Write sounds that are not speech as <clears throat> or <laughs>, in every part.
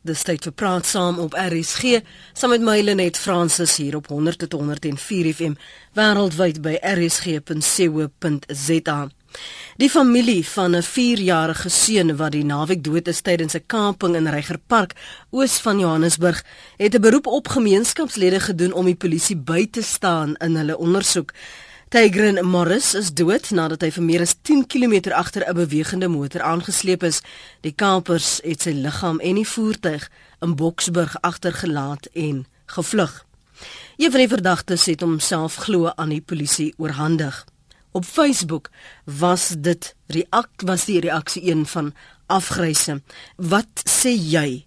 Dis tyd vir praat saam op RSG saam met Mylenet Fransis hier op 100 tot 104 FM wêreldwyd by rsg.co.za. Die familie van 'n 4-jarige seun wat die naweek dood is tydens 'n kamping in Reigerpark oos van Johannesburg, het 'n beroep op gemeenskapslede gedoen om die polisie by te staan in hulle ondersoek. Tigran Morris is dood nadat hy vir meer as 10 km agter 'n bewegende motor aangesleep is. Die kampers het sy liggaam en die voertuig in Boksburg agtergelaat en gevlug. Een van die verdagtes het homself glo aan die polisie oorhandig. Op Facebook was dit reak was die reaksie een van afgryse. Wat sê jy?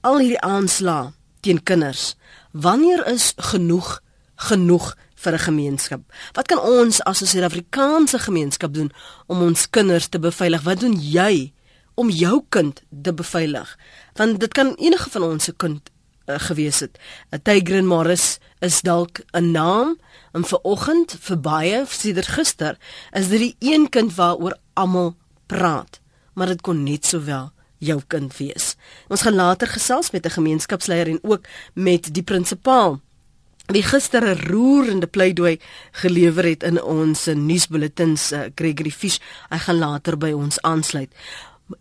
Al hierdie aanslae teen kinders. Wanneer is genoeg genoeg? Vir 'n gemeenskap. Wat kan ons as 'n Suid-Afrikaanse gemeenskap doen om ons kinders te beveilig? Wat doen jy om jou kind te beveilig? Want dit kan enige van ons se kind uh, gewees het. 'n Tigran Morris is dalk 'n naam en vir oggend vir baie sedert gister is dit die een kind waaroor almal praat, maar dit kon net sowel jou kind wees. Ons gaan later gesels met 'n gemeenskapsleier en ook met die prinsipaal wie gister 'n roerende pleidooi gelewer het in ons nuusbulletins uh, Gregory Fish hy gaan later by ons aansluit.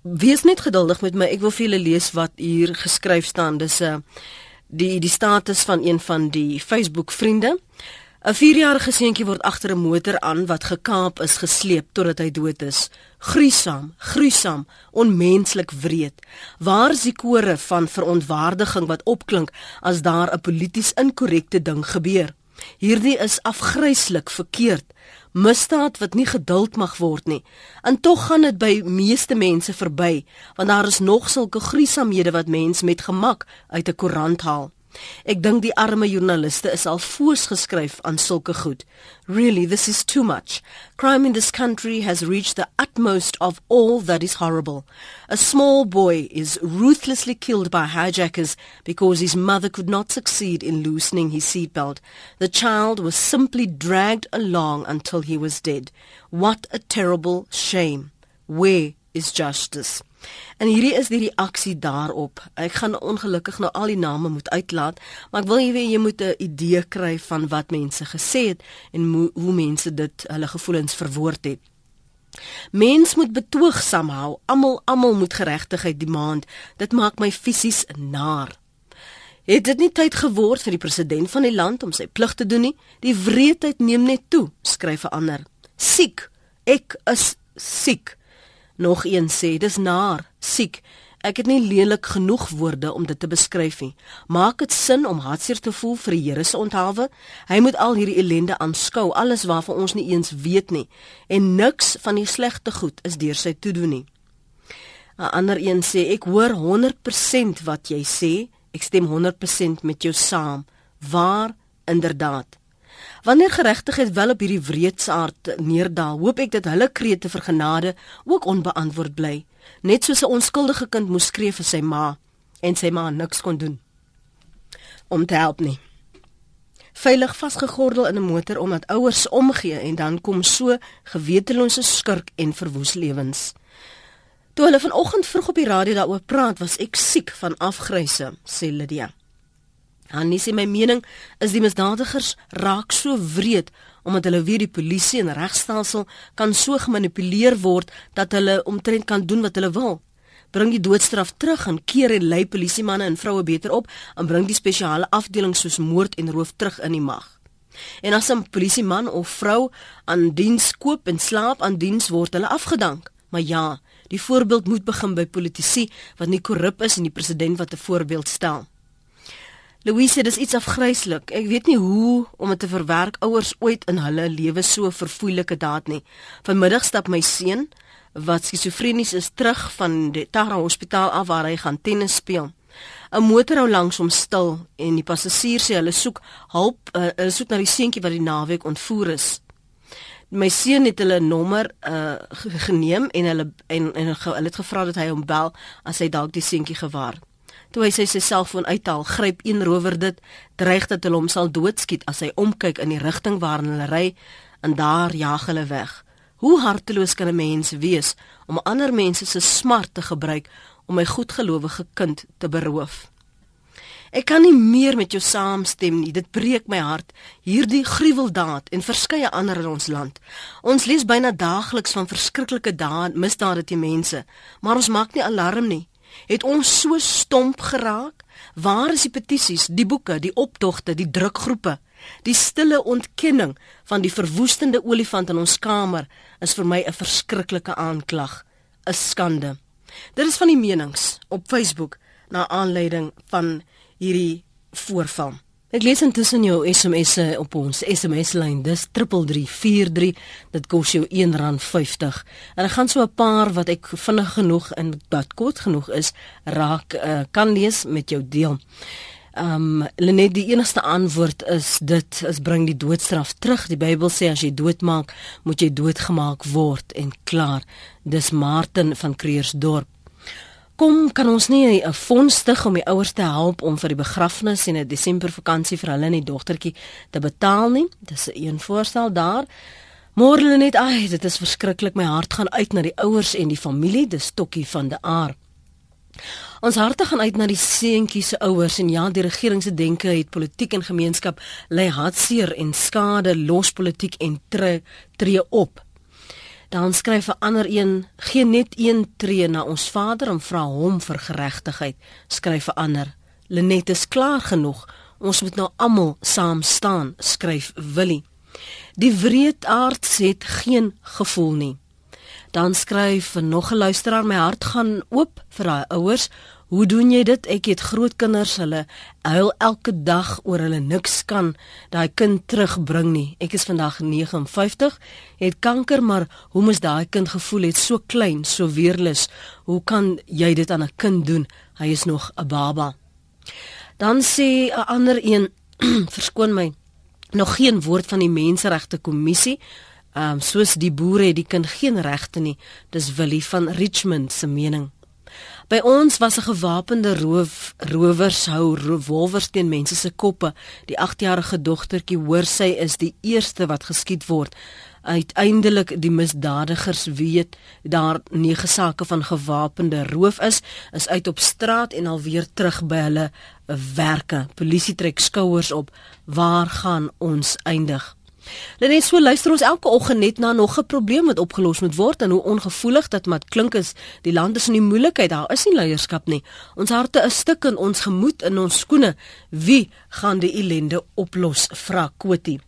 Wees net geduldig met my ek wil vir julle lees wat hier geskryf staan. Dis 'n uh, die die status van een van die Facebook vriende 'n 4-jarige seentjie word agter 'n motor aan wat gekaap is gesleep totdat hy dood is. Gruisam, gruisam, onmenslik wreed. Waar is die kore van verontwaardiging wat opklink as daar 'n polities inkorrekte ding gebeur? Hierdie is afgryslik verkeerd. Misdaad wat nie geduld mag word nie. En tog gaan dit by meeste mense verby, want daar is nog sulke gruisamhede wat mens met gemak uit 'n koerant haal. Ek dink die arme joernaliste is al foos geskryf aan sulke goed. Really, this is too much. Crime in this country has reached the utmost of all that is horrible. A small boy is ruthlessly killed by hijackers because his mother could not succeed in loosening his seatbelt. The child was simply dragged along until he was dead. What a terrible shame. Where is justice? En hierdie is die reaksie daarop. Ek gaan ongelukkig nou al die name moet uitlaat, maar ek wil jy weet jy moet 'n idee kry van wat mense gesê het en hoe mense dit hulle gevoelens verwoord het. Mens moet betoogsaam hou. Almal almal moet geregtigheid demand. Dit maak my fisies naar. Het dit nie tyd geword vir die president van die land om sy plig te doen nie? Die wreedheid neem net toe, skryf 'n ander. Siek. Ek is siek. Nog een sê dis naar, siek. Ek het nie lelik genoeg woorde om dit te beskryf nie. Maak dit sin om hartseer te voel vir die Here se onthaalwe? Hy moet al hierdie ellende aanskou, alles waarvan ons nie eens weet nie. En niks van die slegte goed is deur sy toedoen nie. 'n Ander een sê ek hoor 100% wat jy sê. Ek stem 100% met jou saam. Waar inderdaad. Wanneer geregtigheid wel op hierdie wreedsaard neerdaal, hoop ek dat hulle krete vir genade ook onbeantwoord bly, net soos 'n onskuldige kind moes skree vir sy ma en sy ma niks kon doen om te help nie. Veilig vasgegordel in 'n motor omdat ouers omgee en dan kom so gewetelose skurk en verwoes lewens. Toe hulle vanoggend vroeg op die radio daaroor praat, was ek siek van afgryse, sê Lydia. Annie sê my mening is die misdadigers raak so wreed omdat hulle weer die polisie en regstelsel kan so gemanipuleer word dat hulle omtrent kan doen wat hulle wil. Bring die doodstraf terug en keer en lei polisiemanne en vroue beter op en bring die spesiale afdelings soos moord en roof terug in die mag. En as 'n polisieman of vrou aan diens koop en slaap aan diens word hulle afgedank. Maar ja, die voorbeeld moet begin by politici wat nie korrup is en die president wat 'n voorbeeld stel. Louise, dis iets afgryslik. Ek weet nie hoe om dit te verwerk ouers ooit in hulle lewe so verfoeilike daad nie. Vanmiddag stap my seun wat skizofrenies is terug van die Tara Hospitaal af waar hy gaan tennis speel. 'n Motor hou langs hom stil en die passasier sê hulle soek hulp, uh, hulle soek na die seentjie wat die naweek ontvoer is. My seun het hulle nommer uh, geneem en hulle en, en hulle het gevra dat hy hom bel as hy dalk die seentjie gewaar. Toe hy sy selfoon uithaal, gryp een rower dit, dreig dat hulle hom sal doodskiet as hy omkyk in die rigting waarin hulle ry en daar jaag hulle weg. Hoe harteloos kan 'n mens wees om ander mense se smart te gebruik om my goedgelowige kind te beroof. Ek kan nie meer met jou saamstem nie. Dit breek my hart. Hierdie gruweldaad en verskeie ander in ons land. Ons lees byna daagliks van verskriklike dae, misdade teen mense, maar ons maak nie alarm nie. Het ons so stomp geraak? Waar is die petisies, die boeke, die optogte, die drukgroepe? Die stille ontkenning van die verwoestende olifant in ons kamer is vir my 'n verskriklike aanklag, 'n skande. Dit is van die menings op Facebook na aanleiding van hierdie voorval. Ek lees intussen jou SMS'e op ons SMS-lyn. Dis 3343. Dit kos jou R1.50. En ek gaan so 'n paar wat ek vinnig genoeg en wat kort genoeg is, raak uh, kan lees met jou deel. Um Lenet die enigste antwoord is dit is bring die doodstraf terug. Die Bybel sê as jy doodmaak, moet jy doodgemaak word en klaar. Dis Martin van Creersdorp. Kom kan ons nie 'n fonds stig om die ouers te help om vir die begrafnis en 'n Desember vakansie vir hulle en die dogtertjie te betaal nie? Dis 'n een voorstel daar. Môre net, ai, dit is verskriklik. My hart gaan uit na die ouers en die familie, dis Tokkie van der Aar. Ons harte gaan uit na die seentjie se ouers en ja, die regering se denke het politiek en gemeenskap lei hartseer en skade los politiek en tree, tree op Dan skryf 'n ander een: "Geen net een tree na ons Vader en vra hom vir geregtigheid." Skryf 'n ander: "Lenet is klaar genoeg. Ons moet nou almal saam staan." Skryf Willie. Die wreedaard het geen gevoel nie. Dan skryf nog 'n luisteraar: "My hart gaan oop vir daai ouers Hoe doen jy dit? Ek het grootkinders, hulle huil elke dag oor hulle niks kan daai kind terugbring nie. Ek is vandag 59, het kanker, maar hoe mos daai kind gevoel het so klein, so weerloos. Hoe kan jy dit aan 'n kind doen? Hy is nog 'n baba. Dan sê 'n ander een, <clears throat> verskoon my, nog geen woord van die menseregte kommissie. Ehm um, soos die boere het die kind geen regte nie. Dis Willie van Richmond se mening. By ons was 'n gewapende roof rowers hou revolvers teen mense se koppe. Die 8-jarige dogtertjie hoor sy is die eerste wat geskiet word. Uiteindelik die misdadigers weet daar nege sake van gewapende roof is, is uit op straat en alweer terug by hulle werke. Polisie trek skouers op. Waar gaan ons eindig? Net so luister ons elke oggend net na nog 'n probleem wat opgelos moet word en hoe ongevoelig dit mat klink is. Die land is in die moeilikheid, daar is nie leierskap nie. Ons harte is stik in ons gemoed in ons skoene. Wie gaan die ellende oplos? Vra Kotie.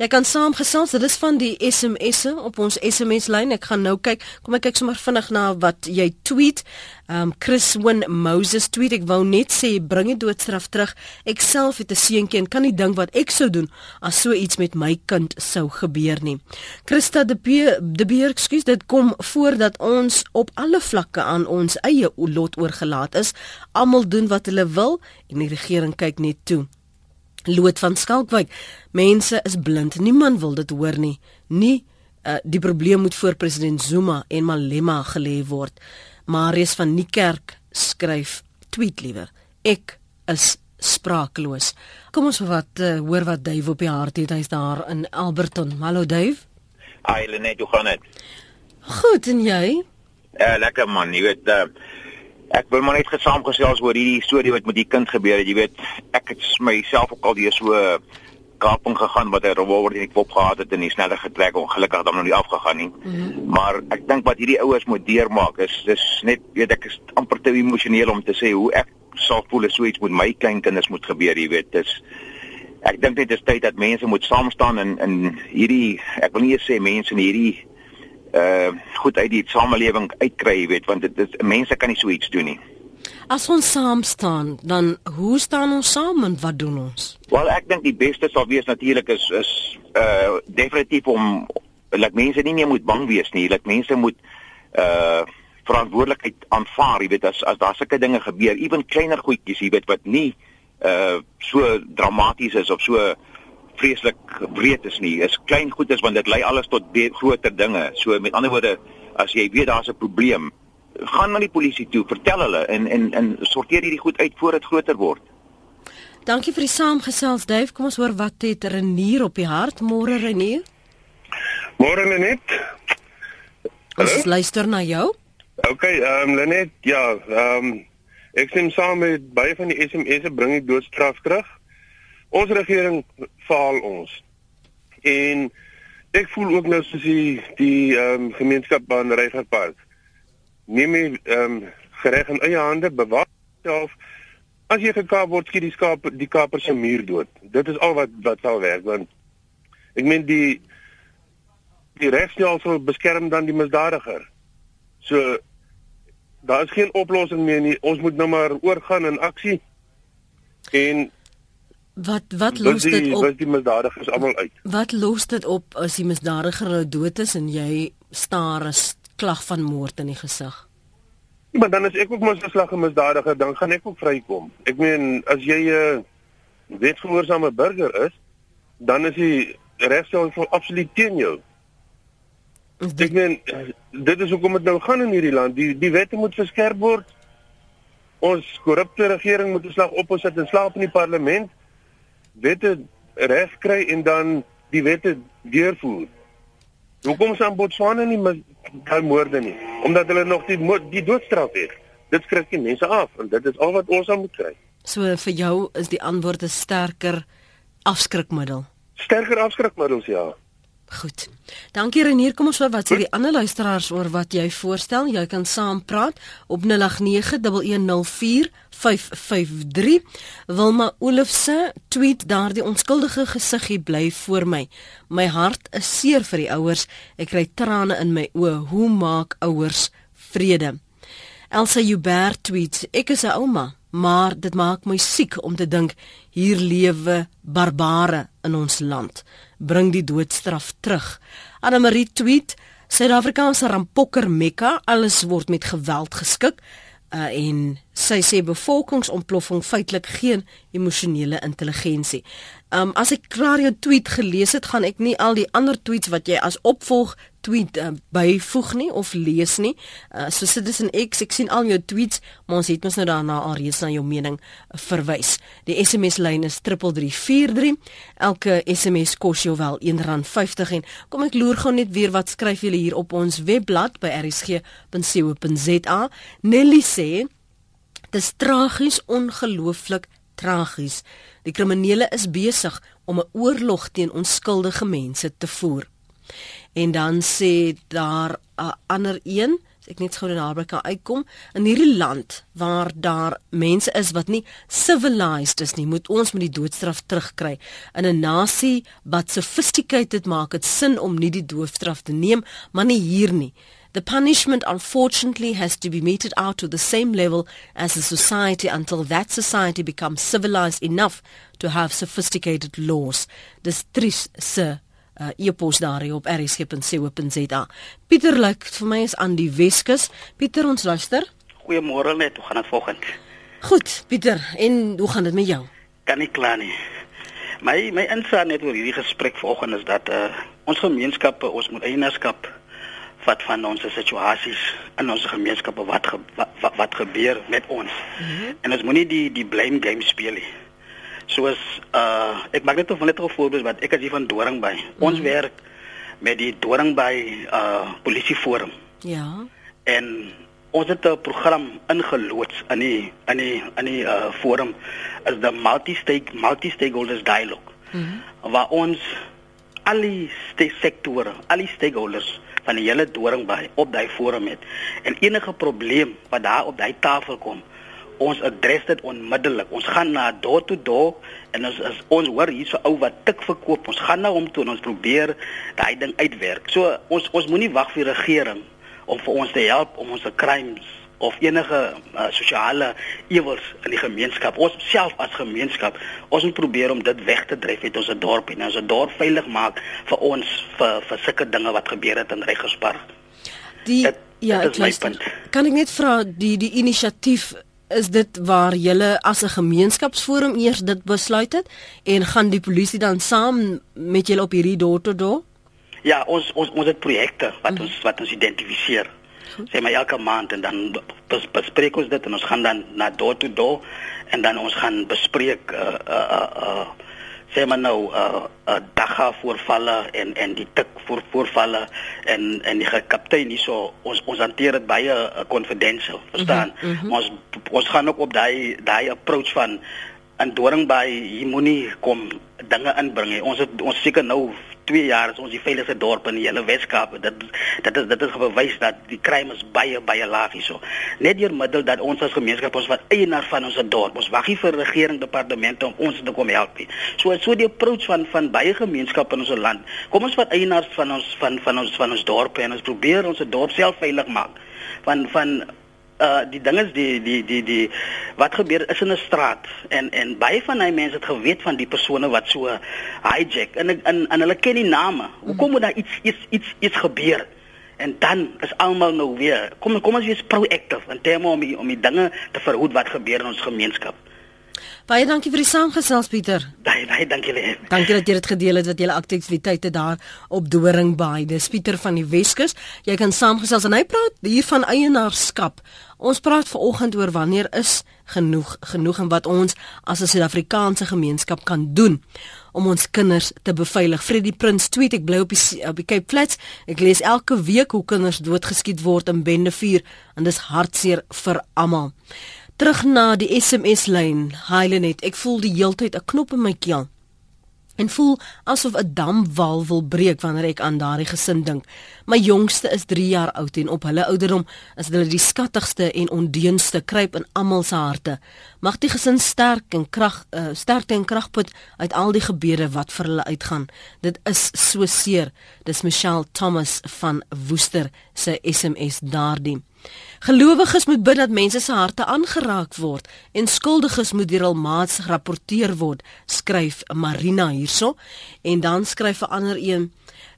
Jy kan saamgesels, dit is van die SMS'e op ons SMS lyn. Ek gaan nou kyk. Kom ek kyk sommer vinnig na wat jy tweet. Um Chris Win Moses tweet ek wou net sê bring die doodstraf terug. Ek self het 'n seentjie en kan nie dink wat ek sou doen as so iets met my kind sou gebeur nie. Christa de Beer, de Beer, ekskuus, dit kom voordat ons op alle vlakke aan ons eie lot oorgelaat is. Almal doen wat hulle wil en die regering kyk net toe. Loot van Skalkwyk. Mense is blind. Niemand wil dit hoor nie. Nie uh, die probleem moet voor president Zuma en Malema gelê word. Marius van Niekerk skryf tweet liewer. Ek is spraakloos. Kom ons wat uh, hoor wat Dave op die hart het. Hy's daar in Alberton. Hallo Dave. Hi Lenet, hoe gaan dit? Goed en jy? Ja, uh, lekker man. Jy weet uh, ek wil maar net gesaamgesels oor hierdie storie wat met die kind gebeur het. Jy weet, ek het myself ook al deur so kaping gegaan wat hy revolver in die kop gehad het en hy sneller getrek ongelukkig dan nog nie afgegaan nie. Mm -hmm. Maar ek dink wat hierdie ouers moet deurmaak is dis net weet ek is amper te emosioneel om te sê hoe ek sal voel as so iets met my kleinkinders moet gebeur, jy weet. Dis ek dink dit is tyd dat mense moet saam staan in in hierdie ek wil nie sê mense in hierdie uh goed uit die samelewing uitkry, jy weet, want dit is mense kan nie so iets doen nie. As ons saam staan, dan hoe staan ons saam en wat doen ons? Wel, ek dink die beste sal wees natuurlik is is uh definitief om dat mense nie meer moet bang wees nie, dat mense moet uh verantwoordelikheid aanvaar, jy weet as as daar sulke dinge gebeur, ewen kleiner goedjies, jy weet wat nie uh so dramaties is of so vreeslik breed is nie. Is klein goedes want dit lei alles tot groter dinge. So met ander woorde, as jy weet daar's 'n probleem, gaan na die polisie toe, vertel hulle en en en sorteer hierdie goed uit voor dit groter word. Dankie vir die saamgesels Dave. Kom ons hoor wat het Renier op die hart. Môre Renier. Môre net. Ons luister na jou. OK, ehm um, Lenet, ja, ehm um, ek stem saam met baie van die SMS'e bring die doodstraf terug. Ons regering faal ons. En ek voel ook nou soos die die ehm um, gemeenskap van Reigerpark. Neem ehm um, gereg in eie hande bewaak self as jy gekaap word skiet die skaap die kaper se muur dood. Dit is al wat wat sal werk want ek meen die die regstelsel beskerm dan die misdadiger. So daar is geen oplossing meer nie. Ons moet nou maar oorgaan in aksie. En wat wat los die, dit op? Wat die misdadigers almal uit? Wat los dit op as die misdadiger nou dood is en jy staar 'n klag van moord in die gesig? Maar dan is ek ook mos 'n slag misdadiger, dan gaan ek ook vrykom. Ek meen as jy 'n uh, wetgehoorsame burger is, dan is die regstelsel absoluut teen jou. Ek meen dit is hoekom dit nou gaan in hierdie land. Die die wette moet verskerp word. Ons korrupte regering moet 'n slag op ons sit en slaap in die parlement. Wette reg kry en dan die wette deurvoer. Hoekom staan Botswana nie daai moorde nie? Omdat hulle nog die die doodstraf het. Dit skrik die mense af en dit is al wat ons aan moet kry. So vir jou is die antwoord 'n sterker afskrikmiddel. Sterker afskrikmiddels ja. Goed. Dankie Renier. Kom ons hoor wat sê die ander luisteraars oor wat jy voorstel. Jy kan saam praat op 0891104553. Wilma Olofse tweet daardie onskuldige gesiggie bly voor my. My hart is seer vir die ouers. Ek kry trane in my oë. Hoe maak ouers vrede? Elsa Joubert tweet: Ek is 'n ouma, maar dit maak my siek om te dink hier lewe barbare in ons land bring die doodstraf terug. Anna Marie tweet: Suid-Afrikaanse rampokker Mekka, alles word met geweld geskik. Uh, en sy sê bevolkingsontploffing feitelik geen emosionele intelligensie. Um as ek klaar jou tweet gelees het, gaan ek nie al die ander tweets wat jy as opvolg tweet uh, byvoeg nie of lees nie. Uh, so Citizen X, ek sien al jou tweets, maar ons het mos nou daarna al reeds na jou mening uh, verwys. Die SMS lyn is 3343. Elke SMS kos jou wel R1.50 en kom ek loer gou net weer wat skryf julle hier op ons webblad by rsg.co.za. Nelly sê Dis tragies, ongelooflik tragies. Die kriminele is besig om 'n oorlog teen onskuldige mense te voer. En dan sê daar 'n ander een, ek net gou daarby kan uitkom, in hierdie land waar daar mense is wat nie civilized is nie, moet ons met die doodstraf terugkry. In 'n nasie wat sophisticated maak, dit sin om nie die doodstraf te neem, maar nie hier nie. The punishment, unfortunately, has to be meted out to the same level as the society until that society becomes civilized enough to have sophisticated laws. Dis tris se uh, e-pos daar op rsg.co.za. Pieter lyk vir my is aan die Weskus. Pieter, ons luister. Goeiemôre net, hoe gaan dit volgens? Goed, Pieter, en hoe gaan dit met jou? Kan nie kla nie. My my insaag net oor hierdie gesprek vanoggend is dat uh, ons gemeenskappe, ons moet eienaarskap wat van ons situasies in ons gemeenskappe wat, ge, wat wat wat gebeur met ons. Mm -hmm. En ons moenie die die blame game speel nie. Soos uh ek maak net 'n net 'n voorbeeld wat ek as hier van Doringby. Mm -hmm. Ons werk met die Doringby uh polisieforum. Ja. En ons het 'n program ingeloods in die in die in die uh forum as the multi-stake multi-stakeholders dialogue. Mm -hmm. Waar ons al die sektore, al die stakeholders van die hele Doringbaai op daai forum het. En enige probleem wat daar op daai tafel kom, ons adres dit onmiddellik. Ons gaan na door to door en ons as ons hoor hier so ou wat tik verkoop, ons gaan na hom toe en ons probeer daai ding uitwerk. So ons ons moenie wag vir die regering om vir ons te help om ons crimes of enige uh, sosiale ewels in die gemeenskap. Ons self as gemeenskap, ons moet probeer om dit weg te dryf uit ons dorp en ons dorp veilig maak vir ons vir vir sulke dinge wat gebeur het in Regerspark. Die dit, ja, dit ek luister. Kan ek net vra die die inisiatief is dit waar julle as 'n gemeenskapsforum eers dit besluit het en gaan die polisie dan saam met julle op hierdie door tot door? Ja, ons ons ons het projekte wat ons wat ons identifiseer. Sê maar elke maand en dan bes, bespreek ons dit en ons gaan dan na door to door en dan ons gaan bespreek uh uh uh sê maar nou uh, uh dagga voorvalle en en die tik voor voorvalle en en die kaptein hierso ons ons hanteer dit baie uh, confidential verstaan mm -hmm. ons ons gaan ook op daai daai approach van in Doringbaai hier moenie kom dinge inbring ons het ons seker nou 2 jaar is ons die veiligste dorp in die hele Weskaap. Dit dit is dit is bewys dat die crime is baie baie laag hierso. Net deur middel dat ons as gemeenskap ons wat eienaar van ons dorp, ons wag nie vir regering departemente om ons te kom help nie. So so die approach van van baie gemeenskappe in ons land. Kom ons wat eienaars van ons van van ons van ons dorpe en ons probeer ons dorp self veilig maak. Van van uh die ding is die die die die wat gebeur is in 'n straat en en baie van hy mense het geweet van die persone wat so hijack en en en hulle ken die name. Hoekom moet daar iets iets iets iets gebeur? En dan is almal nou weer kom kom ons wees proactive in terme om die, om die dinge te verhoed wat gebeur in ons gemeenskap. Baie dankie vir die saamgesels Pieter. Baie baie dankie lê. Dankie dat jy dit gedeel het wat julle aktiwiteite daar op Doringbaai. Dis Pieter van die Weskus. Jy kan saamgesels en hy praat hier van eienaarskap. Ons praat vanoggend oor wanneer is genoeg genoeg en wat ons as 'n Suid-Afrikaanse gemeenskap kan doen om ons kinders te beveilig. Freddie Prins tweet ek bly op die op die Cape Flats. Ek lees elke week hoe kinders doodgeskiet word in bendevuur en dis hartseer vir almal. Terug na die SMS lyn. Highlinet, ek voel die heeltyd 'n knop in my keel en voel asof 'n damwal wil breek wanneer ek aan daardie gesin dink. My jongste is 3 jaar oud en op hulle ouderdom is hulle die skattigste en ondeunste kruip in almal se harte. Mag die gesin sterk en krag uh, sterkte en krag put uit al die gebede wat vir hulle uitgaan. Dit is so seer. Dis Michelle Thomas van Woester se SMS daardie. Gelowiges moet bid dat mense se harte aangeraak word en skuldiges moet deur hul maats gerapporteer word, skryf Marina hierso en dan skryf 'n ander een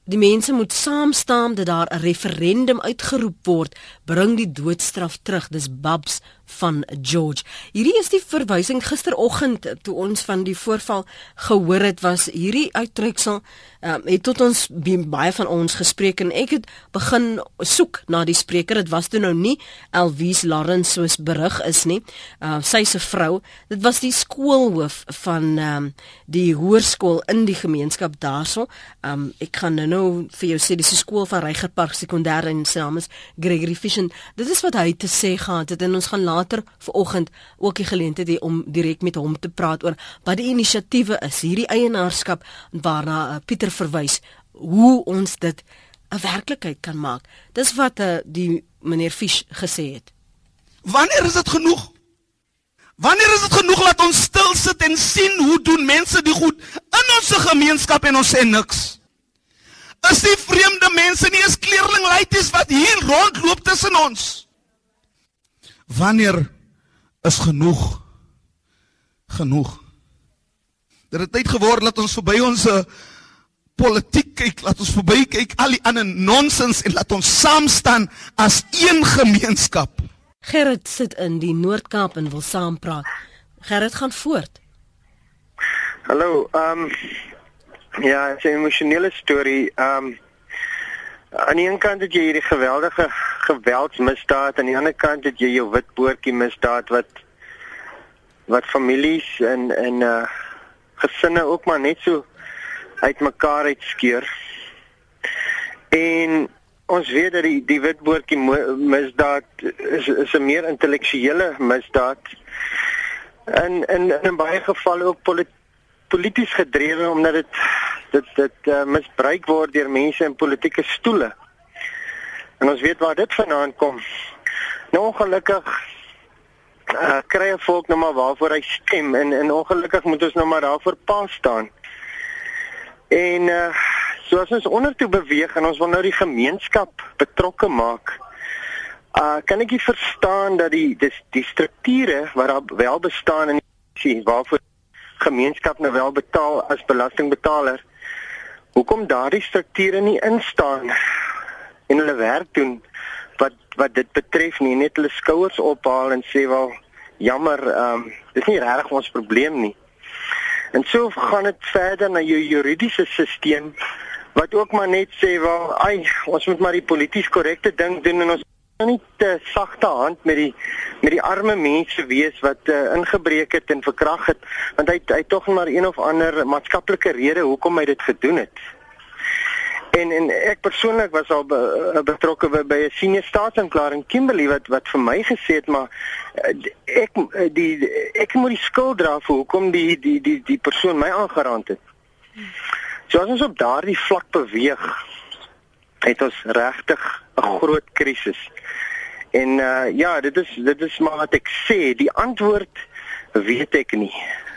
Die mense moet saam staan dat daar 'n referendum uitgeroep word, bring die doodstraf terug. Dis Babs van George. Hierdie is die verwysing gisteroggend toe ons van die voorval gehoor het was hierdie uittreksel um, het tot ons baie van ons gespreek en ek het begin soek na die spreker. Dit was toe nou nie Elwies Lawrence soos berig is nie. Uh, sy se vrou. Dit was die skoolhoof van um, die hoërskool in die gemeenskap daarso. Um, ek gaan nou, nou vir jou sê dis die skool van Reigerpark sekondêr en sy naam is Gregory Fishin dit is wat hy te sê gehad het en ons gaan later vanoggend ook die geleentheid hê om direk met hom te praat oor wat die inisiatiewe is, hierdie eienaarskap waarna uh, Pieter verwys, hoe ons dit 'n werklikheid kan maak. Dis wat uh, die meneer Fish gesê het. Wanneer is dit genoeg? Wanneer is dit genoeg dat ons stil sit en sien hoe doen mense die goed in ons gemeenskap en ons sê niks? Is die vreemde mense nie eens kleerlinglaities wat hier rondloop tussen ons? Wanneer is genoeg genoeg? Dit het tyd geword dat ons verby ons politiek kyk, laat ons verby kyk al die ander nonsens en laat ons saam staan as een gemeenskap. Gerrit sit in die Noord-Kaap en wil saampraat. Gerrit gaan voort. Hallo, ehm um, ja, 'n emosionele storie. Ehm um, aan die een kant het jy hierdie geweldige geweldsmisdaad, aan die ander kant het jy jou witboortjie misdaad wat wat families en en uh gesinne ook maar net so uitmekaar uitskeur. En ons weet dat die die witboortjie misdaad is is 'n meer intellektuele misdaad. En in in baie gevalle ook polit, polities gedrewe omdat dit dit dit uh, misbruik word deur mense in politieke stoele. En ons weet waar dit vandaan kom. Nou ongelukkig uh, kry 'n volk nou maar waarvoor hy stem en en ongelukkig moet ons nou maar daarvoor pas staan. En uh soos ons ondertoe beweeg en ons wil nou die gemeenskap betrokke maak. Uh kan ek nie verstaan dat die dis die strukture wat daar wel bestaan in die waarvoor gemeenskap nou wel betaal as belastingbetaler. Hoekom daardie strukture nie instaan en hulle werk doen wat wat dit betref nie net hulle skouers ophaal en sê wel jammer ehm um, dis nie regtig ons probleem nie. En so gaan dit verder na jou juridiese stelsel wat ook maar net sê wel ai ons moet maar die polities korrekte ding doen en ons nie te sagte hand met die met die arme mense wees wat uh, ingebreek het en verkrag het want hy hy tog maar een of ander maatskaplike rede hoekom hy dit gedoen het. En en ek persoonlik was al be, uh, betrokke by, by 'n senior staatsanklaer in Kimberley wat wat vir my gesê het maar uh, ek uh, die ek moet die skuld dra vir hoekom die die die die persoon my aangeraand het. So as ons op daardie vlak beweeg het ons regtig 'n groot krisis. En uh ja, dit is dit is maar wat ek sê, die antwoord weet ek nie.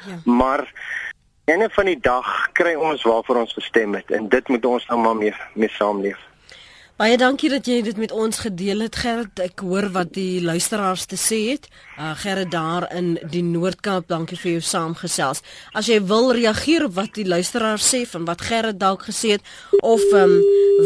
Ja. Maar ene van die dag kry ons waarvoor ons gestem het en dit moet ons nou maar mee mee saamleef. Baie dankie dat jy dit met ons gedeel het Gerrit. Ek hoor wat die luisteraars te sê het. Uh Gerrit daar in die Noord-Kaap, dankie vir jou saamgesels. As jy wil reageer op wat die luisteraars sê van wat Gerrit dalk gesê het of um,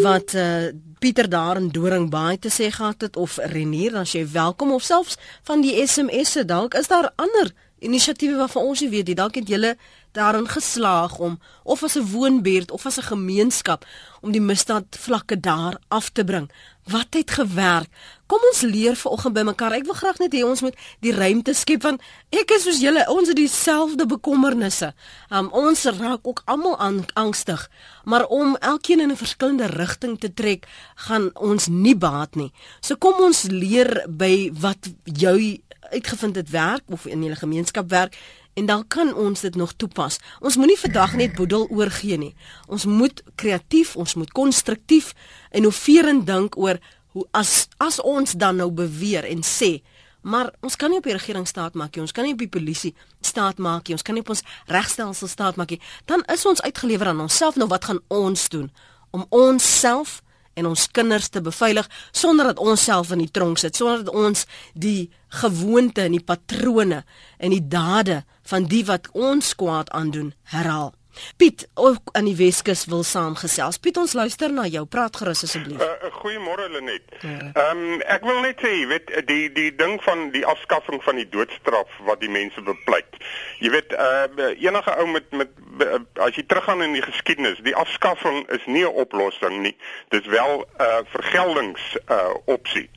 wat uh Pieter daar in Doringbaai te sê gehad het of Renier, dan jy welkom of selfs van die SMS'e dalk is daar ander inisiatiewe waarvan ons nie weet nie. Dalk het julle daarin geslaag om of as 'n woonbuurt of as 'n gemeenskap om die misdaad vlakke daar af te bring. Wat het gewerk? Kom ons leer vanoggend by mekaar. Ek wil graag net hê ons moet die ruimte skep van ek is soos julle, ons het dieselfde bekommernisse. Um, ons raak ook almal angstig, maar om elkeen in 'n verskillende rigting te trek, gaan ons nie baat nie. So kom ons leer by wat jou uitgevind het werk of in julle gemeenskap werk en dan kan ons dit nog toepas. Ons moenie vandag net boedel oorgee nie. Ons moet kreatief, ons moet konstruktief en innoverend dink oor hoe as as ons dan nou beweer en sê Maar ons kan nie op die regering staat maak nie. Ons kan nie op die polisie staat maak nie. Ons kan nie op ons regstelsel staat maak nie. Dan is ons uitgelewer aan onsself. Nou wat gaan ons doen om onsself en ons kinders te beveilig sonder dat ons self in die tronk sit, sonder dat ons die gewoonte en die patrone en die dade van die wat ons kwaad aandoen herhaal. Piet, ook aan die Weskus wil saamgesels. Piet, ons luister na jou. Praat gerus asseblief. Uh, Goeiemôre Lenet. Ehm um, ek wil net sê, weet, die die ding van die afskaffing van die doodstraf wat die mense bepleit. Jy weet, uh, enige ou met met uh, as jy teruggaan in die geskiedenis, die afskaffing is nie 'n oplossing nie. Dis wel 'n uh, vergeldings uh, opsie.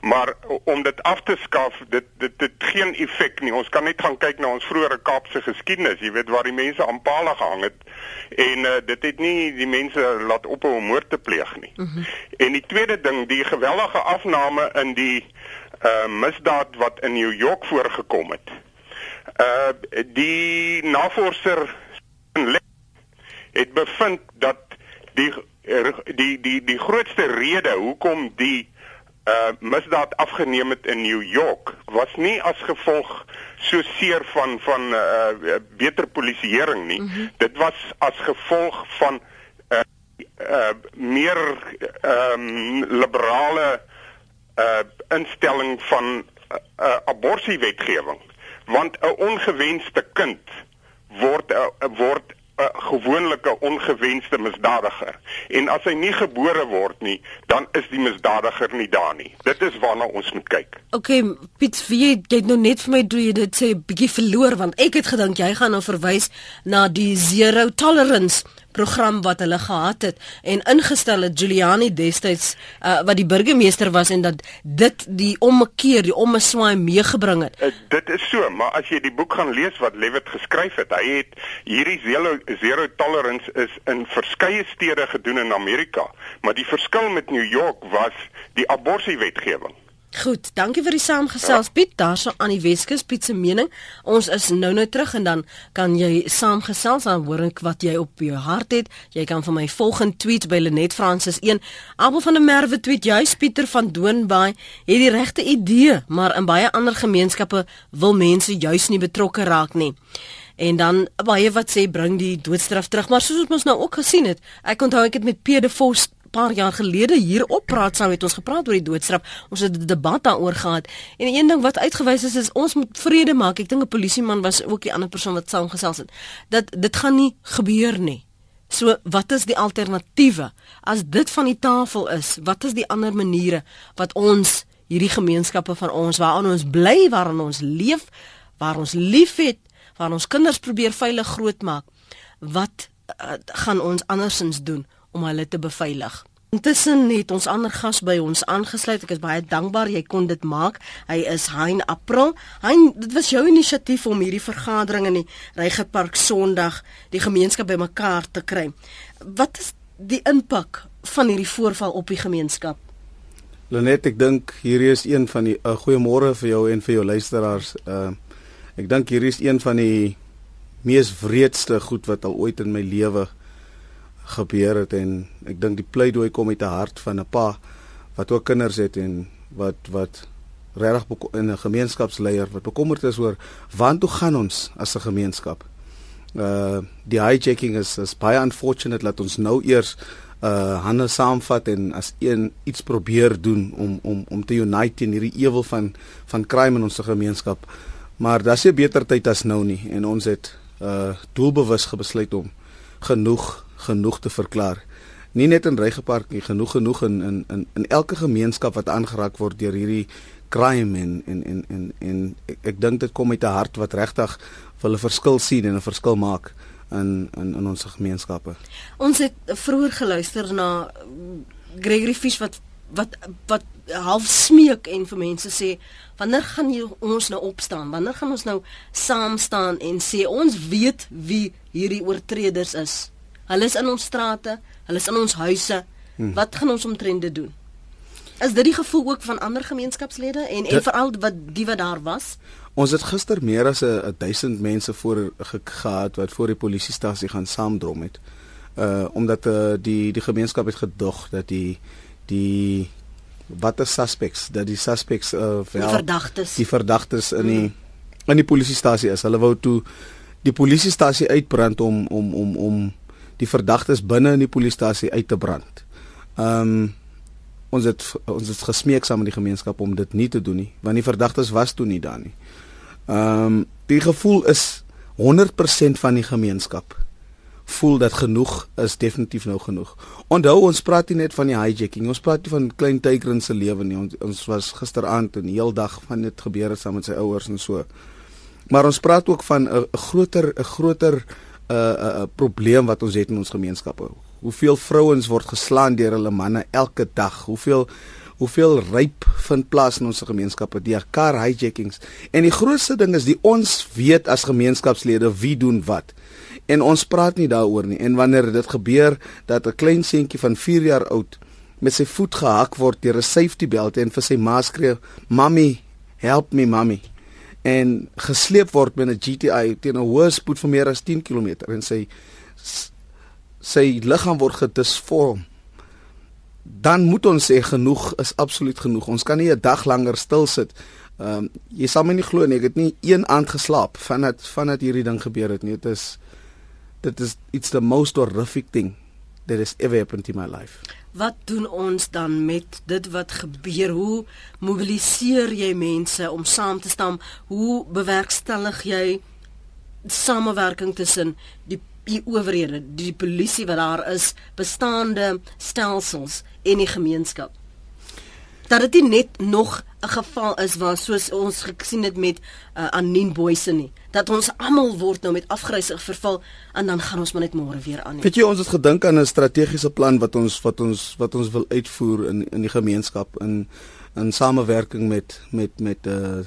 Maar om dit af te skaf, dit dit dit geen effek nie. Ons kan net gaan kyk na ons vroeëre Kaapse geskiedenis, jy weet waar die mense aan palle gehang het en uh, dit het nie die mense laat ophou om moord te pleeg nie. Mm -hmm. En die tweede ding, die gewellige afname in die uh misdaad wat in New York voorgekom het. Uh die navorser het bevind dat die die die die grootste rede hoekom die uh misdaad afgeneem het in New York was nie as gevolg so seer van van uh beter polisieering nie. Mm -hmm. Dit was as gevolg van uh uh meer ehm um, liberale uh instelling van uh aborsiewetgewing. Want 'n ongewenste kind word uh, word 'n gewone ongewenste misdadiger. En as hy nie gebore word nie, dan is die misdadiger nie daar nie. Dit is waarna ons moet kyk. OK, Piet, wie jy nou net vir my doen jy dit sê bietjie verloor want ek het gedink jy gaan nou verwys na die zero tolerance program wat hulle gehad het en ingestel het Giuliani destyds uh, wat die burgemeester was en dat dit die ommekeer die ommeswaai meegebring het. Uh, dit is so, maar as jy die boek gaan lees wat Lewitt geskryf het, hy het hierdie zero, zero tolerance is in verskeie stede gedoen in Amerika, maar die verskil met New York was die aborsiewetgewing. Goed, dankie vir die saamgesels Piet. Daarso aan die Weskus Piet se mening. Ons is nou-nou terug en dan kan jy saamgesels en hoor ek wat jy op jou hart het. Jy kan vir my volgende tweet by Lenet Francis 1. Abel van der Merwe tweet juis Pieter van Doonbaai het die regte idee, maar in baie ander gemeenskappe wil mense juis nie betrokke raak nie. En dan baie wat sê bring die doodstraf terug, maar soos ons nou ook gesien het, ek onthou ek het met Pede Vos paar jaar gelede hier op praat sou het ons gepraat oor die doodstraf. Ons het 'n debat daaroor gehad. En een ding wat uitgewys is is ons moet vrede maak. Ek dink 'n polisieman was ook die ander persoon wat saamgesels het. Dat dit gaan nie gebeur nie. So wat is die alternatiewe? As dit van die tafel is, wat is die ander maniere wat ons hierdie gemeenskappe van ons waaraan ons bly, waaraan ons leef, waar ons liefhet, waar ons kinders probeer veilig grootmaak? Wat uh, gaan ons andersins doen? Om hulle te beveilig. Intussen het ons ander gas by ons aangesluit. Ek is baie dankbaar jy kon dit maak. Hy is Hein April. Hein, dit was jou inisiatief om hierdie vergadering in die Reigerpark Sondag die gemeenskap bymekaar te kry. Wat is die impak van hierdie voorval op die gemeenskap? Lenet, ek dink hierdie is een van die uh, goeiemôre vir jou en vir jou luisteraars. Uh ek dink hierdie is een van die mees wreedste goed wat al ooit in my lewe gebeur het en ek dink die pleidooi kom uit 'n hart van 'n pa wat ook kinders het en wat wat regtig in 'n gemeenskapsleier wat bekommerd is oor waantoe gaan ons as 'n gemeenskap. Uh die hijacking is is baie unfortunate dat ons nou eers uh hande saamvat en as een iets probeer doen om om om te unite in hierdie ewel van van crime in ons gemeenskap. Maar daar's nie beter tyd as nou nie en ons het uh doelbewus besluit om genoeg genoeg te verklaar. Nie net in Reigepark nie, genoeg genoeg in in in in elke gemeenskap wat aangeraak word deur hierdie crime en en en en en ek, ek dink dit kom uit 'n hart wat regtig wil 'n verskil sien en 'n verskil maak in in in ons gemeenskappe. Ons het vroeër geluister na Gregory Fish wat wat wat half smeek en vir mense sê wanneer gaan jy ons nou opstaan? Wanneer gaan ons nou saam staan en sê ons weet wie hierdie oortreders is? Hulle is in ons strate, hulle is in ons huise. Hmm. Wat gaan ons omtrent dit doen? Is dit die gevoel ook van ander gemeenskapslede en en veral wat die wat daar was? Ons het gister meer as 'n 1000 mense voor ge gehad wat voor die polisiestasie gaan saamdrom het. Uh omdat uh, die die gemeenskap het gedog dat die die watter suspects dat die suspects uh wel die verdagtes die verdagtes in die hmm. in die polisiestasie is. Hulle wou toe die polisiestasie uitbrand om om om om die verdagtes binne in die polisiestasie uit te brand. Ehm um, ons het ons het gesmeek saam met die gemeenskap om dit nie te doen nie, want die verdagtes was toe nie daar nie. Ehm um, die gevoel is 100% van die gemeenskap voel dat genoeg is definitief nou genoeg. Onthou ons praat nie net van die hijacking, ons praat van klein Tigrin se lewe nie. Ons, ons was gisteraand en die hele dag van dit gebeur het saam met sy ouers en so. Maar ons praat ook van 'n groter 'n groter 'n uh, 'n uh, uh, probleem wat ons het in ons gemeenskappe. Hoeveel vrouens word geslaan deur hulle manne elke dag? Hoeveel hoeveel ryp vind plaas in ons gemeenskappe deur car hijackings? En die grootste ding is die ons weet as gemeenskapslede wie doen wat. En ons praat nie daaroor nie. En wanneer dit gebeur dat 'n klein seentjie van 4 jaar oud met sy voet gehak word deur 'n safety belt en vir sy ma skree, "Mommy, help me, mommy." En gesleep word met 'n GTI teen 'n hoë spoed van meer as 10 km en sy sy liggaam word gedisvorm. Dan moet ons sê genoeg is absoluut genoeg. Ons kan nie 'n dag langer stil sit. Ehm um, jy sal my nie glo nie. Ek het nie een aand geslaap vandat vandat hierdie ding gebeur het nie. Dit is dit is it's the most horrific thing that has ever happened in my life Wat doen ons dan met dit wat gebeur? Hoe mobiliseer jy mense om saam te staan? Hoe bewerkstellig jy samewerking tussen die die owerhede, die polisie wat daar is, bestaande stelsels en die gemeenskap? Dat dit net nog 'n geval is waar soos ons gesien het met uh, Anine Boyse nie dat ons almal word nou met afgrysig verval en dan gaan ons maar net môre weer aan. Weet jy ons het gedink aan 'n strategiese plan wat ons wat ons wat ons wil uitvoer in in die gemeenskap in in samewerking met met met uh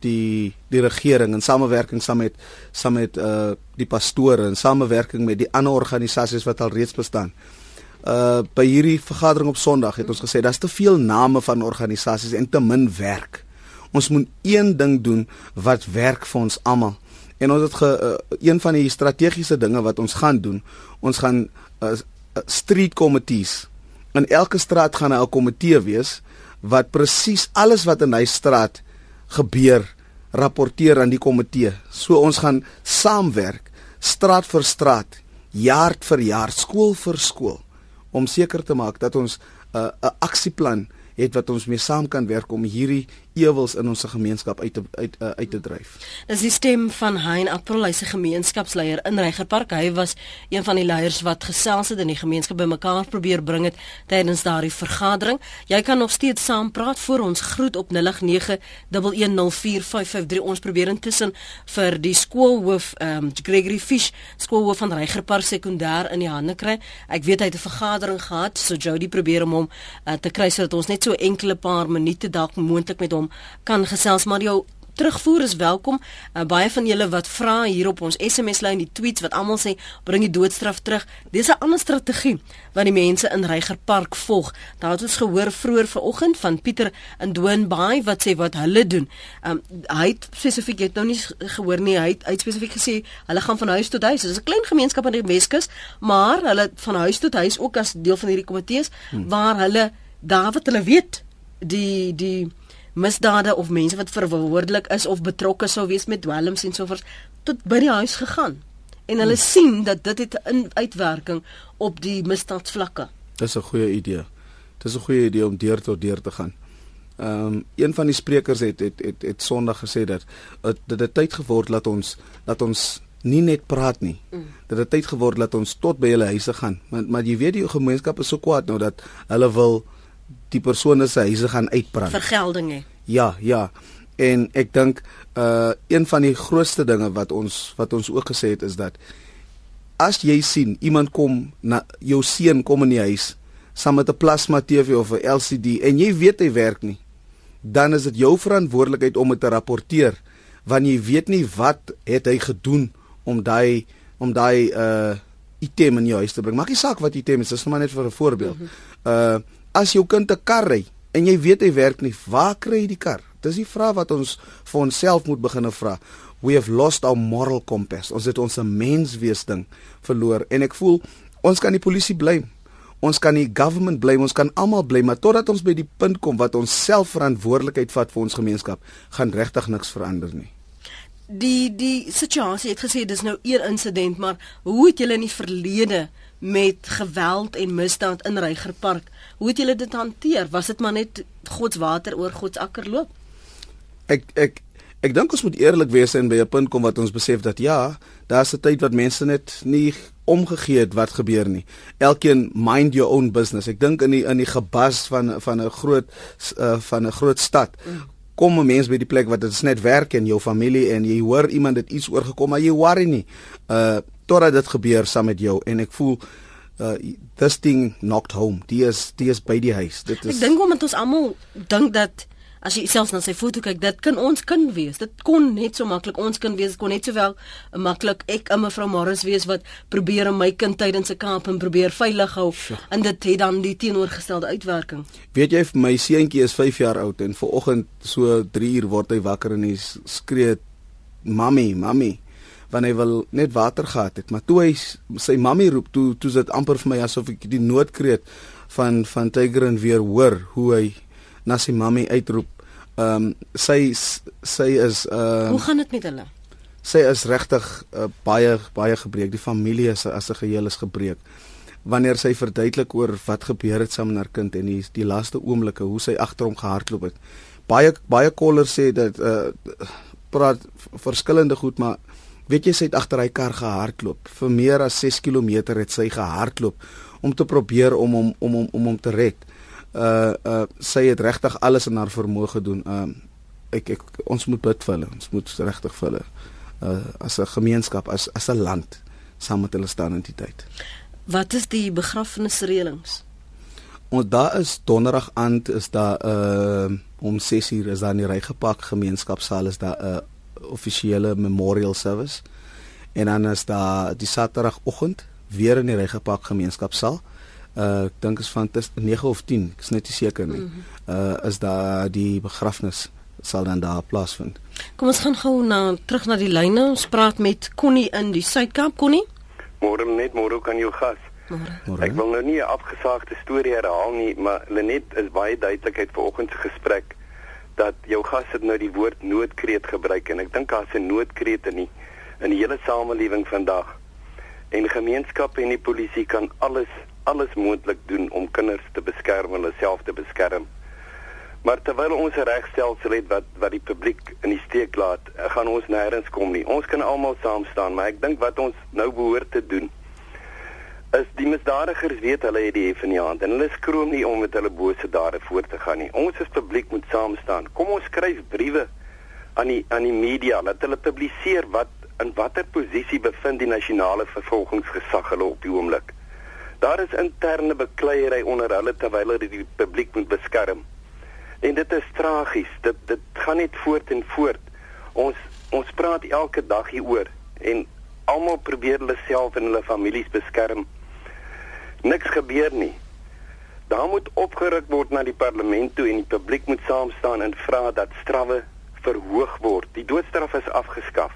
die die regering en samewerking saam met saam met uh die pastore en samewerking met die ander organisasies wat al reeds bestaan. Uh by hierdie vergadering op Sondag het ons gesê daar's te veel name van organisasies en te min werk. Ons moet een ding doen wat werk vir ons almal. En ons het ge, uh, een van die strategiese dinge wat ons gaan doen, ons gaan uh, street committees. In elke straat gaan 'n komitee wees wat presies alles wat in hy straat gebeur rapporteer aan die komitee. So ons gaan saamwerk straat vir straat, jaar vir jaar, skool vir skool om seker te maak dat ons 'n uh, 'n aksieplan het wat ons mee saam kan werk om hierdie ewels in ons gemeenskap uit te uit uh, uit te dryf. Dis die stem van Hein April, hy's 'n gemeenskapsleier in Reigerpark. Hy was een van die leiers wat gesels het en die gemeenskap bymekaar probeer bring het tydens daardie vergadering. Jy kan nog steeds saampraat voor ons groet op 0891104553. Ons probeer intussen vir die skoolhoof um, Gregory Fish, skoolhoof van Reigerpark sekondêr in die hande kry. Ek weet hy het 'n vergadering gehad, so Jody probeer om hom uh, te kry sodat ons net so enkele paar minute dalk moontlik met hom kan gesels maar jou terugvoer is welkom. Uh, baie van julle wat vra hier op ons SMS lyn, die tweets wat almal sê bring die doodstraf terug. Dis 'n ander strategie wat die mense in Reiger Park volg. Daar het ons gehoor vroeër vanoggend van Pieter in Doonbaai wat sê wat hulle doen. Um, hy het spesifiek het nou nie gehoor nie. Hy het, hy het spesifiek gesê hulle gaan van huis tot huis. Dit is 'n klein gemeenskap aan die Weskus, maar hulle van huis tot huis ook as deel van hierdie komitees hmm. waar hulle daar wat hulle weet die die misdade of mense wat verantwoordelik is of betrokke sou wees met dwelms en sovoorts tot by die huis gegaan. En hulle hmm. sien dat dit het 'n uitwerking op die misdaadsvlakke. Dis 'n goeie idee. Dis 'n goeie idee om deur tot deur te gaan. Ehm um, een van die sprekers het het het, het Sondag gesê dat dit het tyd geword dat ons dat ons nie net praat nie. Mm. Dit het tyd geword dat ons tot by hulle huise gaan. Maar maar jy weet die gemeenskap is so kwaad nou dat hulle wil die persone se huise gaan uitbrand. Vergelding hè. Ja, ja. En ek dink uh een van die grootste dinge wat ons wat ons ook gesê het is dat as jy sien iemand kom na jou seun kom in die huis saam met 'n plasma TV of 'n LCD en jy weet hy werk nie, dan is dit jou verantwoordelikheid om dit te rapporteer want jy weet nie wat het hy gedoen om daai om daai uh item in jou huis te bring. Maak nie saak wat item is, dis maar net vir 'n voorbeeld. -hmm. Uh as jou kind 'n kar ry en jy weet hy werk nie, waar kry jy die kar? Dis die vraag wat ons vir onsself moet begine vra. We have lost our moral compass. Ons het ons menswees ding verloor en ek voel ons kan die polisie blame. Ons kan die government blame, ons kan almal blame, maar totdat ons by die punt kom wat ons self verantwoordelikheid vat vir ons gemeenskap, gaan regtig niks verander nie. Die die situasie het gesê dis nou een insident, maar hoe het julle in die verlede met geweld en misdaad in Reigerpark. Hoe het julle dit hanteer? Was dit maar net God se water oor God se akker loop? Ek ek ek dink ons moet eerlik wees en by 'n punt kom wat ons besef dat ja, daar's 'n tyd wat mense net nie omgegee het wat gebeur nie. Elkeen mind your own business. Ek dink in die in die gebas van van 'n groot uh, van 'n groot stad kom 'n mens by die plek wat dit net werk en jou familie en jy hoor iemand het iets oorgekom maar jy worry nie. Uh totdat dit gebeur saam met jou en ek voel uh this thing knocked home. Die is die is by die huis. Dit is Ek dink omdat ons almal dink dat as jy selfs na sy foto kyk, dit kan ons kind wees. Dit kon net so maklik ons kind wees. Dit kon net sowel maklik ek en mevrou Morris wees wat probeer om my kind tydens 'n kamp en probeer veilig hou sure. en dit het dan die teenoorgestelde uitwerking. Weet jy my seentjie is 5 jaar oud en vanoggend so 3 uur word hy wakker en hy skree mami, mami want hy wil net water gehad het maar toe hy sy mammy roep toe toe dit amper vir my asof ek die noodkreet van van Tiger en weer hoor hoe hy na sy mammy uitroep ehm um, sy sy is uh, Hoe gaan dit met hulle? Sy is regtig uh, baie baie gebreek. Die familie is as 'n geheel is gebreek. Wanneer sy verduidelik oor wat gebeur het saam met haar kind en die die laaste oomblikke hoe sy agter hom gehardloop het. Baie baie kollers sê dat uh praat verskillende goed maar weet jy sy het agter hy kar gehardloop vir meer as 6 km het sy gehardloop om te probeer om hom om hom om hom te red. Uh uh sy het regtig alles in haar vermoë gedoen. Um uh, ek ek ons moet bid vir hulle. Ons moet regtig vir hulle uh as 'n gemeenskap as as 'n land saam met hulle staan in die tyd. Wat is die begrafnisreëlings? Ons daar is donderdag aand is daar uh om 6:00 is daar in die Rygepak gemeenskapsaal is daar 'n uh, offisiële memorial service. En dan is daar die Saterdagoggend weer in die Regepak gemeenskapsaal. Uh ek dink is van tussen 9 of 10, ek is net nie seker nie. Uh is daar die begrafnis sal dan daar plaasvind. Kom ons gaan gou na terug na die lyne. Ons praat met Connie in die Suidkamp, Connie. Môre net môre kan jou gas. Môre. Ek wil nou nie 'n afgesaagde storie herhaal nie, maar Lenet is baie duidelikheid vir oggend se gesprek dat jou gas het nou die woord noodkreet gebruik en ek dink daar's 'n noodkreet in die in die hele samelewing vandag. En gemeenskappe en die polisie kan alles alles moontlik doen om kinders te beskerm, hulle self te beskerm. Maar terwyl ons 'n regstelsel het wat wat die publiek in die steek laat, eh, gaan ons nêrens kom nie. Ons kan almal saam staan, maar ek dink wat ons nou behoort te doen is die misdadigers weet hulle het die hef in die hand en hulle skroom nie om met hulle bose dade voort te gaan nie. Ons as publiek moet saam staan. Kom ons skryf briewe aan die aan die media dat hulle publiseer wat in watter posisie bevind die nasionale vervolgingsgesag hulle op die oomblik. Daar is interne bekleierery onder hulle terwyl hulle die publiek moet beskerm. En dit is tragies. Dit dit gaan net voort en voort. Ons ons praat elke dag hieroor en almal probeer hulle self en hulle families beskerm. Niks gebeur nie. Daar moet opgeruk word na die parlement toe en die publiek moet saam staan en vra dat strawwe verhoog word. Die doodstraf is afgeskaf.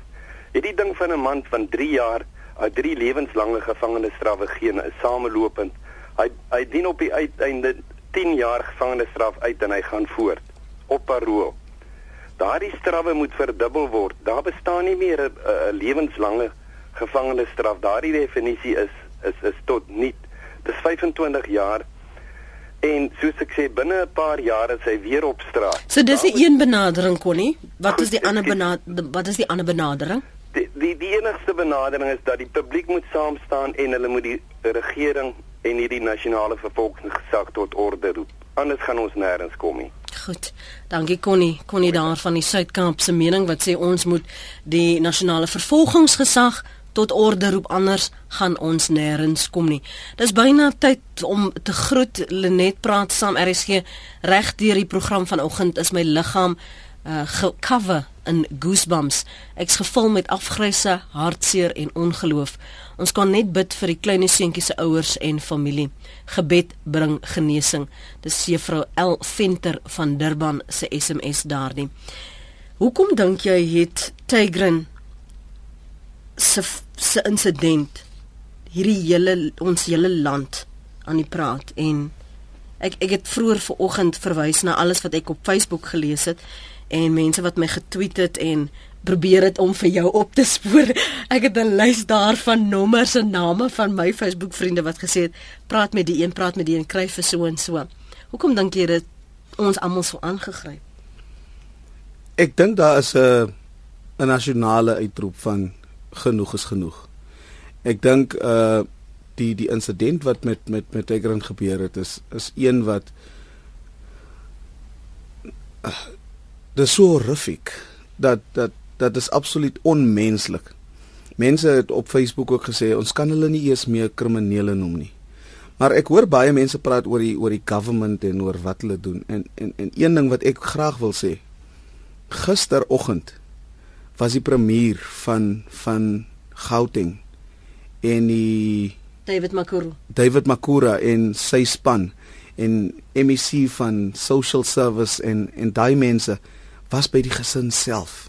Het die ding van 'n man van 3 jaar, 'n 3 lewenslange gevangenisstraf geen is samelopend. Hy hy dien op die uiteinde 10 jaar gevangenisstraf uit en hy gaan voort op parol. Daardie strawwe moet verdubbel word. Daar bestaan nie meer 'n lewenslange gevangenisstraf. Daardie definisie is is is tot niet. Dis 25 jaar en soos ek sê binne 'n paar jare is hy weer op straat. So dis 'n een benadering konnie. Wat is die ander benadering? Wat is die ander benadering? Die, die die enigste benadering is dat die publiek moet saam staan en hulle moet die regering en hierdie nasionale vervolgingsgesag tot orde roep. Anders gaan ons nêrens kom nie. Goed. Dankie Connie. Connie daar van die Suid-Kaap se mening wat sê ons moet die nasionale vervolgingsgesag tot orde roep anders gaan ons nêrens kom nie. Dis byna tyd om te groet Lenet praat saam RSG reg deur die program vanoggend is my liggaam uh cover in goosebumps. Ek's gevul met afgryse, hartseer en ongeloof. Ons kan net bid vir die klein seentjie se ouers en familie. Gebed bring genesing. Dis juffrou L Venter van Durban se SMS daardie. Hoekom dink jy het Tigrin se se insident hierdie hele ons hele land aan die praat en ek ek het vroeër vanoggend verwys na alles wat ek op Facebook gelees het en mense wat my getweet het en probeer dit om vir jou op te spoor. <laughs> Ek het 'n lys daarvan nommers en name van my Facebook vriende wat gesê het praat met die een, praat met die een, kry vir so en so. Hoekom dink jy dit ons almal so aangegryp? Ek dink daar is 'n 'n nasionale uitroep van genoeg is genoeg. Ek dink uh die die insident wat met met met Tigran gebeur het is is een wat uh, dis so horrific dat dat dat is absoluut onmenslik. Mense het op Facebook ook gesê ons kan hulle nie eers meer kriminele noem nie. Maar ek hoor baie mense praat oor die oor die government en oor wat hulle doen. En en en een ding wat ek graag wil sê. Gisteroggend was die premier van van Gauteng en die David Makuru. David Makura en sy span en MEC van Social Service en en daai mense was by die gesin self.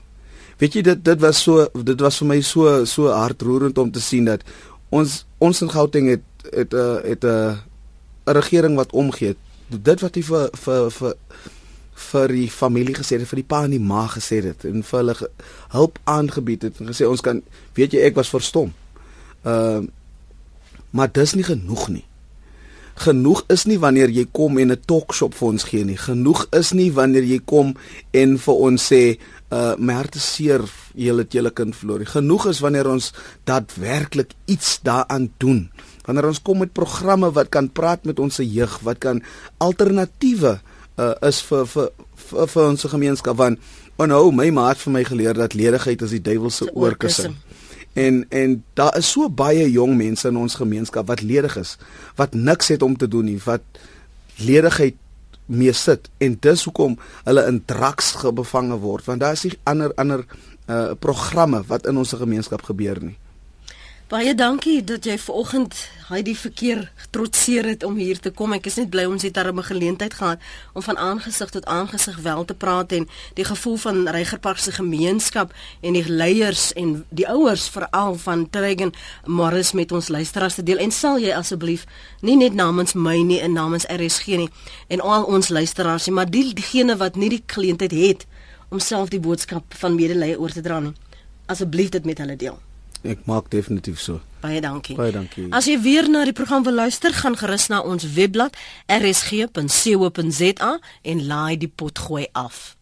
Weet jy dit dit was so dit was vir my so so hartroerend om te sien dat ons ons in Gauteng het het 'n uh, het 'n uh, 'n regering wat omgee. Dit wat hy vir vir vir vir die familie gesê het, vir die pa en die ma gesê het en vir hulle hulp aangebied het en gesê ons kan weet jy ek was verstom. Ehm uh, maar dis nie genoeg nie. Genoeg is nie wanneer jy kom en 'n talkshop vir ons gee nie. Genoeg is nie wanneer jy kom en vir ons sê uh my hart is seer jy het julle kind verloor. Genoeg is wanneer ons daadwerklik iets daaraan doen. Wanneer ons kom met programme wat kan praat met ons jeug, wat kan alternatiewe uh, is vir vir vir, vir ons gemeenskap want onhou my maat vir my geleer dat ledigheid is die duiwel se oorkussing. En en daar is so baie jong mense in ons gemeenskap wat ledig is, wat niks het om te doen nie, wat ledigheid mee sit en dis hoekom hulle in draks gebevange word want daar is nie ander ander uh, programme wat in ons gemeenskap gebeur nie. Baie dankie dat jy vanoggend hy die verkeer getrotseer het om hier te kom. Ek is net bly ons het darem 'n geleentheid gehad om van aangesig tot aangesig wel te praat en die gevoel van Reigerpark se gemeenskap en die leiers en die ouers veral van Tregen Morris met ons luisteraars te deel. En sal jy asseblief nie net namens my nie en namens RSG nie en al ons luisteraars nie, maar die diegene wat nie die geleentheid het om self die boodskap van medelee oor te dra nie. Asseblief dit met hulle deel. Ek maak definitief so. Baie dankie. Baie dankie. As jy weer na die program wil luister, gaan gerus na ons webblad rsg.co.za en laai die pot gooi af.